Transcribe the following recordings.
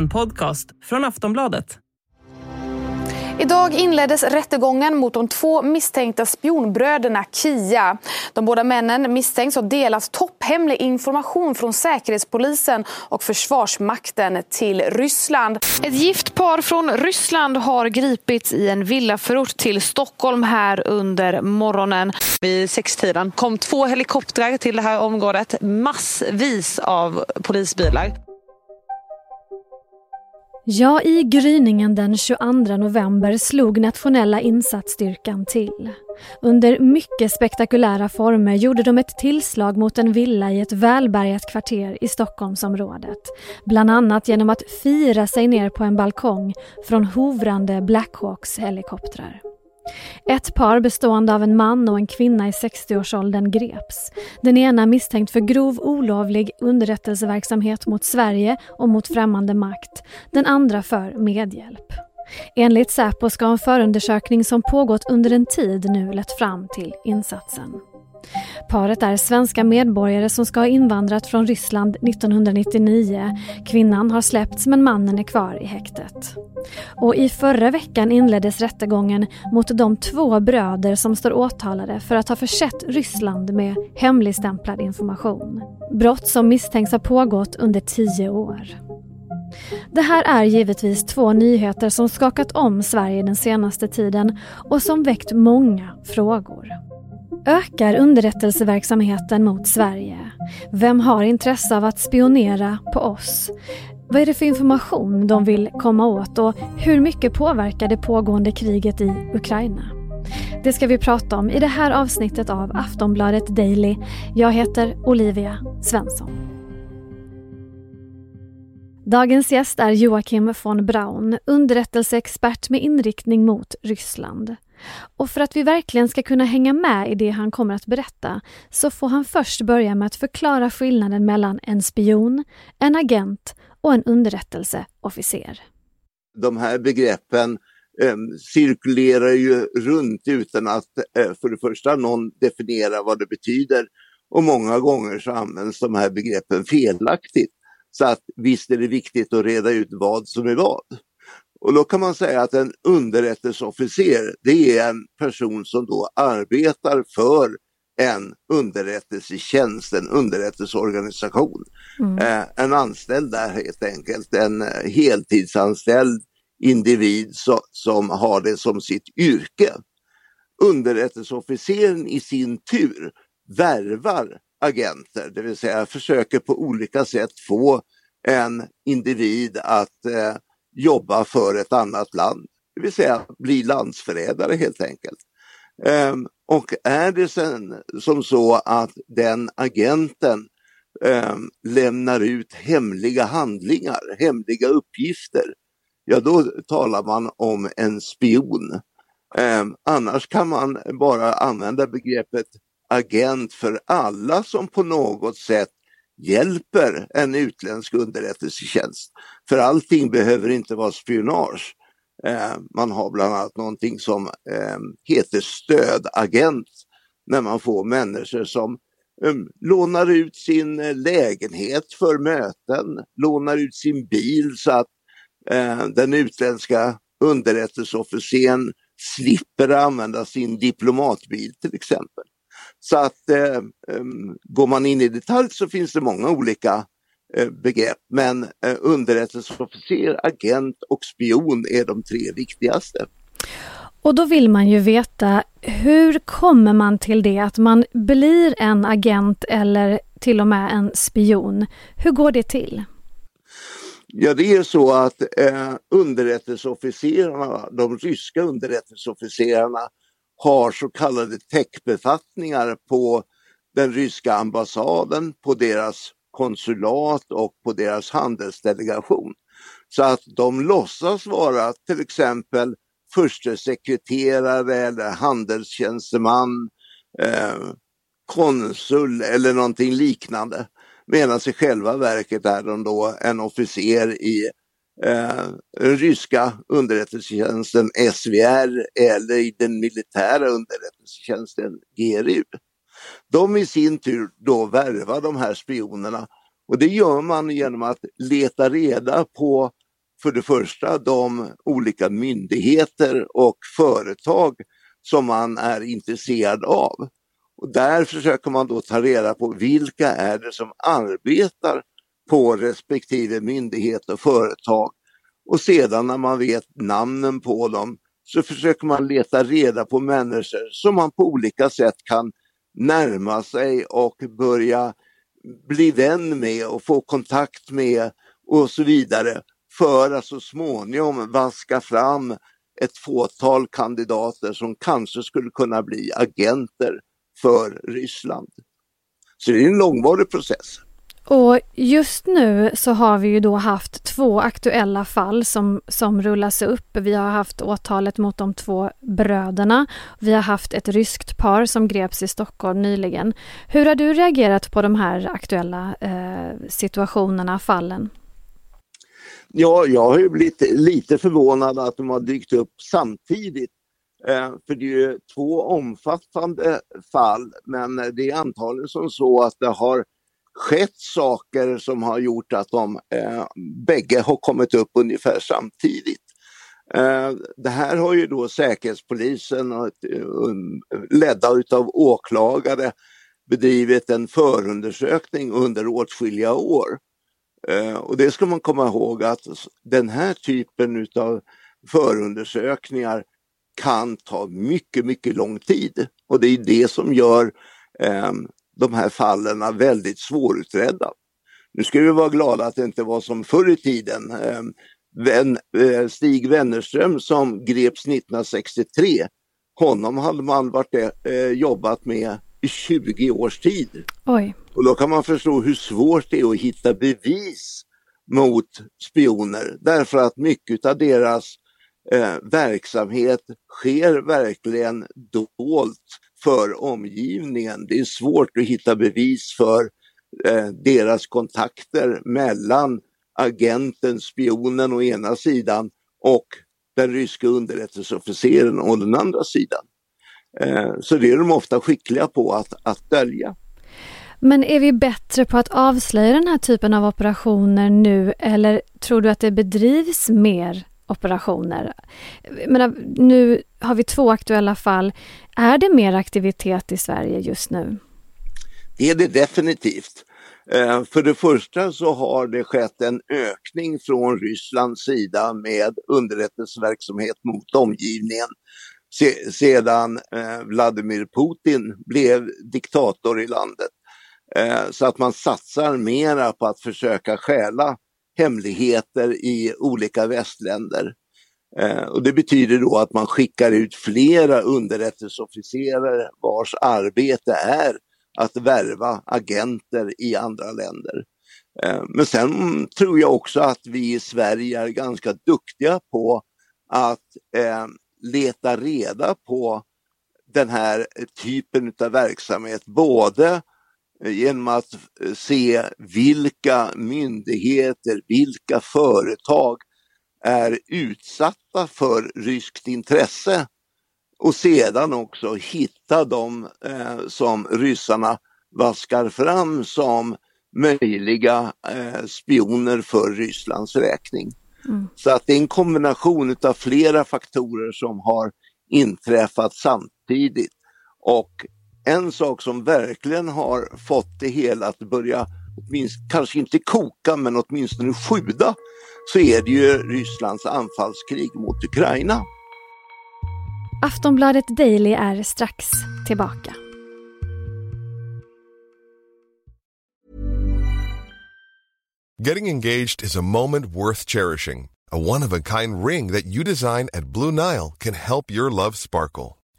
En podcast från Aftonbladet. Idag inleddes rättegången mot de två misstänkta spionbröderna Kia. De båda männen misstänks ha delat topphemlig information från Säkerhetspolisen och Försvarsmakten till Ryssland. Ett gift par från Ryssland har gripits i en villaförort till Stockholm här under morgonen. Vid sextiden kom två helikoptrar till det här området, massvis av polisbilar. Ja, i gryningen den 22 november slog nationella insatsstyrkan till. Under mycket spektakulära former gjorde de ett tillslag mot en villa i ett välbärgat kvarter i Stockholmsområdet. Bland annat genom att fira sig ner på en balkong från hovrande Blackhawks helikoptrar. Ett par bestående av en man och en kvinna i 60-årsåldern greps. Den ena misstänkt för grov olovlig underrättelseverksamhet mot Sverige och mot främmande makt. Den andra för medhjälp. Enligt Säpo ska en förundersökning som pågått under en tid nu lett fram till insatsen. Paret är svenska medborgare som ska ha invandrat från Ryssland 1999. Kvinnan har släppts men mannen är kvar i häktet. Och i förra veckan inleddes rättegången mot de två bröder som står åtalade för att ha försett Ryssland med hemligstämplad information. Brott som misstänks ha pågått under tio år. Det här är givetvis två nyheter som skakat om Sverige den senaste tiden och som väckt många frågor. Ökar underrättelseverksamheten mot Sverige? Vem har intresse av att spionera på oss? Vad är det för information de vill komma åt och hur mycket påverkar det pågående kriget i Ukraina? Det ska vi prata om i det här avsnittet av Aftonbladet Daily. Jag heter Olivia Svensson. Dagens gäst är Joakim von Braun, underrättelseexpert med inriktning mot Ryssland. Och för att vi verkligen ska kunna hänga med i det han kommer att berätta så får han först börja med att förklara skillnaden mellan en spion, en agent och en underrättelseofficer. De här begreppen eh, cirkulerar ju runt utan att eh, för det första någon definierar vad det betyder och många gånger så används de här begreppen felaktigt. Så att visst är det viktigt att reda ut vad som är vad. Och då kan man säga att en underrättelseofficer det är en person som då arbetar för en underrättelsetjänst, en underrättelseorganisation. Mm. Eh, en anställd där helt enkelt, en eh, heltidsanställd individ so som har det som sitt yrke. Underrättelseofficeren i sin tur värvar agenter, det vill säga försöker på olika sätt få en individ att eh, jobba för ett annat land. Det vill säga bli landsförrädare helt enkelt. Ehm, och är det sen som så att den agenten ehm, lämnar ut hemliga handlingar, hemliga uppgifter, ja då talar man om en spion. Ehm, annars kan man bara använda begreppet agent för alla som på något sätt hjälper en utländsk underrättelsetjänst. För allting behöver inte vara spionage. Eh, man har bland annat någonting som eh, heter stödagent när man får människor som um, lånar ut sin eh, lägenhet för möten, lånar ut sin bil så att eh, den utländska underrättelseofficeren slipper använda sin diplomatbil till exempel. Så att eh, um, går man in i detalj så finns det många olika eh, begrepp men eh, underrättelseofficer, agent och spion är de tre viktigaste. Och då vill man ju veta hur kommer man till det att man blir en agent eller till och med en spion? Hur går det till? Ja det är så att eh, underrättelseofficerarna, de ryska underrättelseofficerarna har så kallade täckbefattningar på den ryska ambassaden, på deras konsulat och på deras handelsdelegation. Så att de låtsas vara till exempel förste sekreterare eller handelstjänsteman, eh, konsul eller någonting liknande. Medan i själva verket är de då en officer i eh, ryska underrättelsetjänsten SVR eller i den militära underrättelsetjänsten GRU. De i sin tur då värvar de här spionerna och det gör man genom att leta reda på för det första de olika myndigheter och företag som man är intresserad av. Och där försöker man då ta reda på vilka är det som arbetar på respektive myndighet och företag. Och sedan när man vet namnen på dem så försöker man leta reda på människor som man på olika sätt kan närma sig och börja bli vän med och få kontakt med och så vidare för att så småningom vaska fram ett fåtal kandidater som kanske skulle kunna bli agenter för Ryssland. Så det är en långvarig process. Och just nu så har vi ju då haft två aktuella fall som, som rullas upp. Vi har haft åtalet mot de två bröderna. Vi har haft ett ryskt par som greps i Stockholm nyligen. Hur har du reagerat på de här aktuella eh, situationerna, fallen? Ja, jag har ju blivit lite förvånad att de har dykt upp samtidigt. Eh, för det är ju två omfattande fall, men det är antagligen som så att det har skett saker som har gjort att de eh, bägge har kommit upp ungefär samtidigt. Eh, det här har ju då Säkerhetspolisen och, eh, ledda utav åklagare bedrivit en förundersökning under åtskilliga år. Eh, och det ska man komma ihåg att den här typen utav förundersökningar kan ta mycket, mycket lång tid. Och det är det som gör eh, de här fallen väldigt svårutredda. Nu ska vi vara glada att det inte var som förr i tiden. Eh, Stig Wennerström som greps 1963, honom hade man varit, eh, jobbat med i 20 års tid. Oj. Och då kan man förstå hur svårt det är att hitta bevis mot spioner därför att mycket av deras eh, verksamhet sker verkligen dolt för omgivningen. Det är svårt att hitta bevis för eh, deras kontakter mellan agenten, spionen å ena sidan och den ryska underrättelseofficeren å den andra sidan. Eh, så det är de ofta skickliga på att, att dölja. Men är vi bättre på att avslöja den här typen av operationer nu eller tror du att det bedrivs mer operationer? menar, nu har vi två aktuella fall. Är det mer aktivitet i Sverige just nu? Det är det definitivt. Eh, för det första så har det skett en ökning från Rysslands sida med underrättelseverksamhet mot omgivningen sedan eh, Vladimir Putin blev diktator i landet. Eh, så att man satsar mera på att försöka stjäla hemligheter i olika västländer. Eh, och det betyder då att man skickar ut flera underrättelseofficerare vars arbete är att värva agenter i andra länder. Eh, men sen tror jag också att vi i Sverige är ganska duktiga på att eh, leta reda på den här typen av verksamhet, både genom att se vilka myndigheter, vilka företag är utsatta för ryskt intresse och sedan också hitta dem eh, som ryssarna vaskar fram som möjliga eh, spioner för Rysslands räkning. Mm. Så att det är en kombination av flera faktorer som har inträffat samtidigt. Och en sak som verkligen har fått det hela att börja, kanske inte koka, men åtminstone sjuda, så är det ju Rysslands anfallskrig mot Ukraina. Aftonbladet Daily är strax tillbaka. Getting engaged is a moment worth cherishing. A one-of-a-kind ring that you design at Blue Nile can help your love sparkle.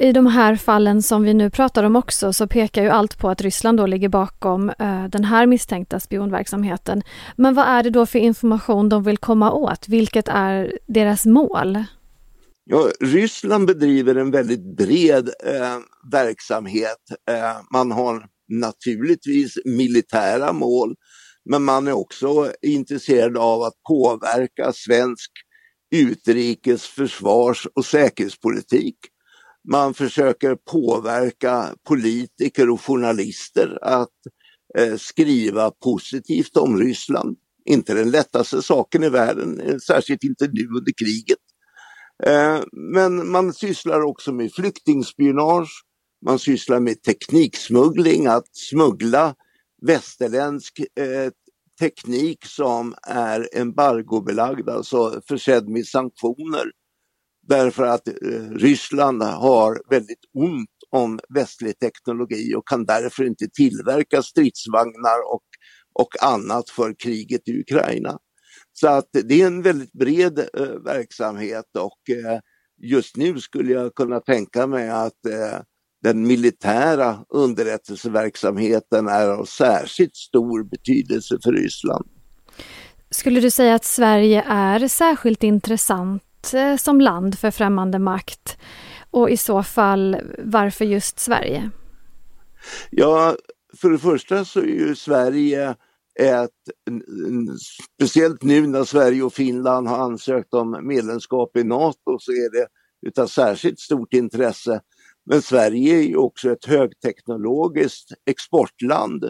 I de här fallen som vi nu pratar om också så pekar ju allt på att Ryssland då ligger bakom eh, den här misstänkta spionverksamheten. Men vad är det då för information de vill komma åt? Vilket är deras mål? Ja, Ryssland bedriver en väldigt bred eh, verksamhet. Eh, man har naturligtvis militära mål, men man är också intresserad av att påverka svensk utrikes, försvars och säkerhetspolitik. Man försöker påverka politiker och journalister att eh, skriva positivt om Ryssland. Inte den lättaste saken i världen, eh, särskilt inte nu under kriget. Eh, men man sysslar också med flyktingspionage, man sysslar med tekniksmuggling, att smuggla västerländsk eh, teknik som är embargobelagd, alltså försedd med sanktioner. Därför att eh, Ryssland har väldigt ont om västlig teknologi och kan därför inte tillverka stridsvagnar och, och annat för kriget i Ukraina. Så att det är en väldigt bred eh, verksamhet och eh, just nu skulle jag kunna tänka mig att eh, den militära underrättelseverksamheten är av särskilt stor betydelse för Ryssland. Skulle du säga att Sverige är särskilt intressant eh, som land för främmande makt? Och i så fall, varför just Sverige? Ja, för det första så är ju Sverige ett, speciellt nu när Sverige och Finland har ansökt om medlemskap i Nato så är det utav särskilt stort intresse. Men Sverige är ju också ett högteknologiskt exportland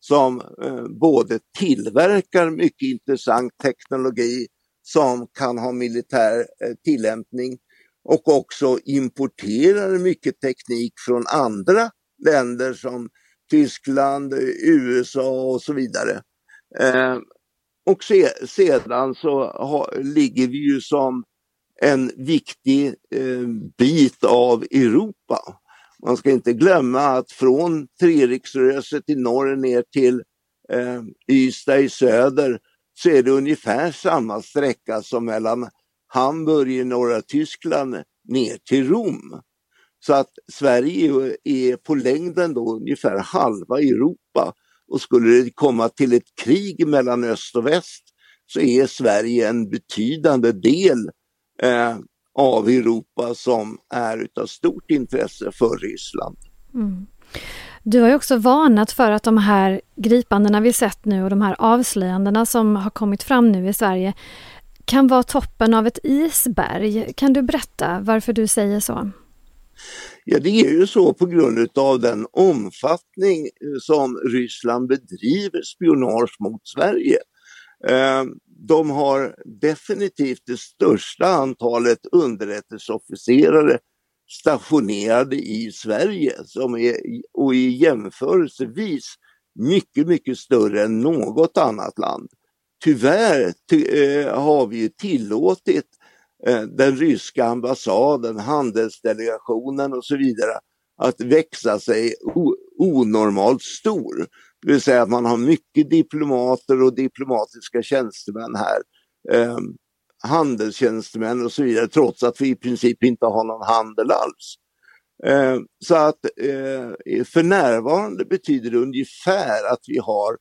som eh, både tillverkar mycket intressant teknologi som kan ha militär eh, tillämpning och också importerar mycket teknik från andra länder som Tyskland, eh, USA och så vidare. Eh, och sedan så ligger vi ju som en viktig bit av Europa. Man ska inte glömma att från Treriksröset i norr ner till eh, Ystad i söder så är det ungefär samma sträcka som mellan Hamburg i norra Tyskland ner till Rom. Så att Sverige är på längden då ungefär halva Europa. Och skulle det komma till ett krig mellan öst och väst så är Sverige en betydande del eh, av Europa som är av stort intresse för Ryssland. Mm. Du har ju också varnat för att de här gripandena vi sett nu och de här avslöjandena som har kommit fram nu i Sverige kan vara toppen av ett isberg. Kan du berätta varför du säger så? Ja, det är ju så på grund av den omfattning eh, som Ryssland bedriver spionage mot Sverige. Eh, de har definitivt det största antalet underrättelseofficerare stationerade i Sverige som är, och är jämförelsevis mycket, mycket större än något annat land. Tyvärr ty, eh, har vi tillåtit eh, den ryska ambassaden, handelsdelegationen och så vidare att växa sig onormalt stor. Det vill säga att man har mycket diplomater och diplomatiska tjänstemän här. Eh, handelstjänstemän och så vidare trots att vi i princip inte har någon handel alls. Eh, så att eh, för närvarande betyder det ungefär att vi har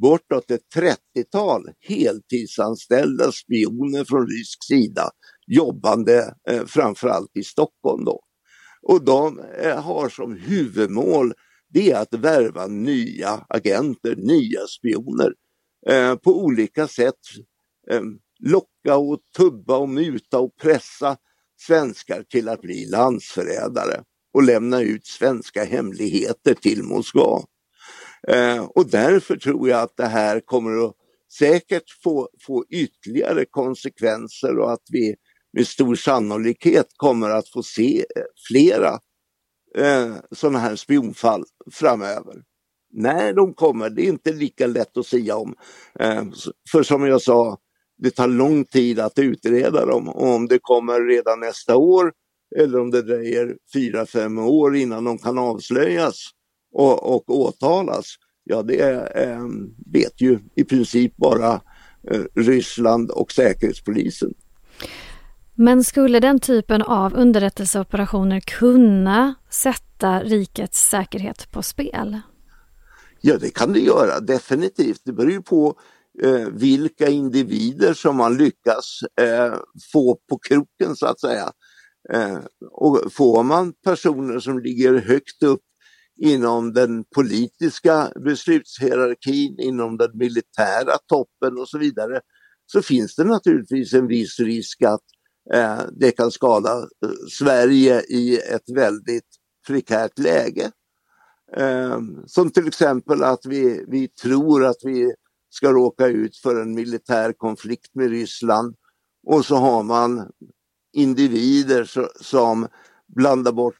bortåt ett 30-tal heltidsanställda spioner från rysk sida jobbande eh, framförallt i Stockholm. Då. Och de eh, har som huvudmål det är att värva nya agenter, nya spioner. Eh, på olika sätt eh, locka och tubba och muta och pressa svenskar till att bli landsförrädare och lämna ut svenska hemligheter till Moskva. Eh, och därför tror jag att det här kommer att säkert få, få ytterligare konsekvenser och att vi med stor sannolikhet kommer att få se eh, flera eh, sådana här spionfall framöver. När de kommer, det är inte lika lätt att säga om. Eh, för som jag sa, det tar lång tid att utreda dem. Och om det kommer redan nästa år eller om det dröjer fyra, fem år innan de kan avslöjas och, och åtalas. Ja, det eh, vet ju i princip bara eh, Ryssland och Säkerhetspolisen. Men skulle den typen av underrättelseoperationer kunna sätta rikets säkerhet på spel? Ja, det kan det göra, definitivt. Det beror ju på eh, vilka individer som man lyckas eh, få på kroken så att säga. Eh, och får man personer som ligger högt upp inom den politiska beslutshierarkin, inom den militära toppen och så vidare, så finns det naturligtvis en viss risk att eh, det kan skada eh, Sverige i ett väldigt prekärt läge. Eh, som till exempel att vi, vi tror att vi ska råka ut för en militär konflikt med Ryssland och så har man individer som blandar bort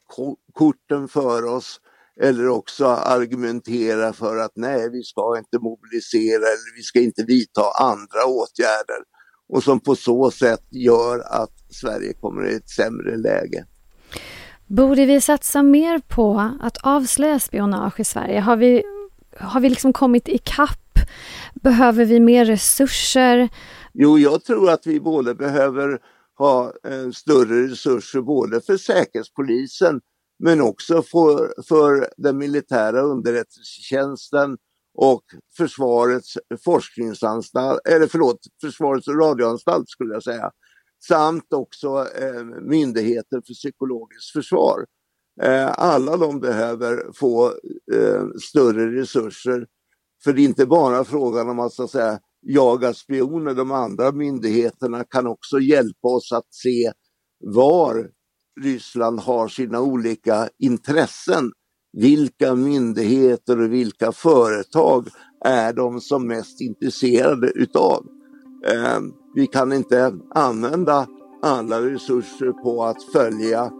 korten för oss eller också argumenterar för att nej, vi ska inte mobilisera eller vi ska inte vidta andra åtgärder och som på så sätt gör att Sverige kommer i ett sämre läge. Borde vi satsa mer på att avslöja spionage i Sverige? Har vi, har vi liksom kommit ikapp? Behöver vi mer resurser? Jo, jag tror att vi både behöver ha eh, större resurser både för Säkerhetspolisen men också för, för den militära underrättelsetjänsten och Försvarets forskningsanstalt, eller förlåt, Försvarets radioanstalt skulle jag säga. Samt också eh, Myndigheten för psykologiskt försvar. Eh, alla de behöver få eh, större resurser. För det är inte bara frågan om att, så att säga, jaga spioner. De andra myndigheterna kan också hjälpa oss att se var Ryssland har sina olika intressen. Vilka myndigheter och vilka företag är de som mest intresserade utav? Eh, vi kan inte använda alla resurser på att följa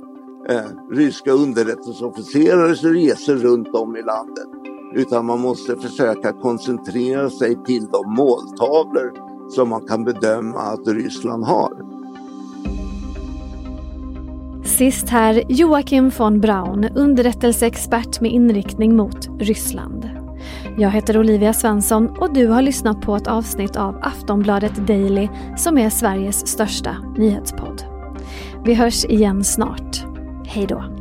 eh, ryska underrättelseofficerares resor runt om i landet. Utan man måste försöka koncentrera sig till de måltavlor som man kan bedöma att Ryssland har. Sist här Joakim von Braun, underrättelseexpert med inriktning mot Ryssland. Jag heter Olivia Svensson och du har lyssnat på ett avsnitt av Aftonbladet Daily som är Sveriges största nyhetspodd. Vi hörs igen snart. Hej då!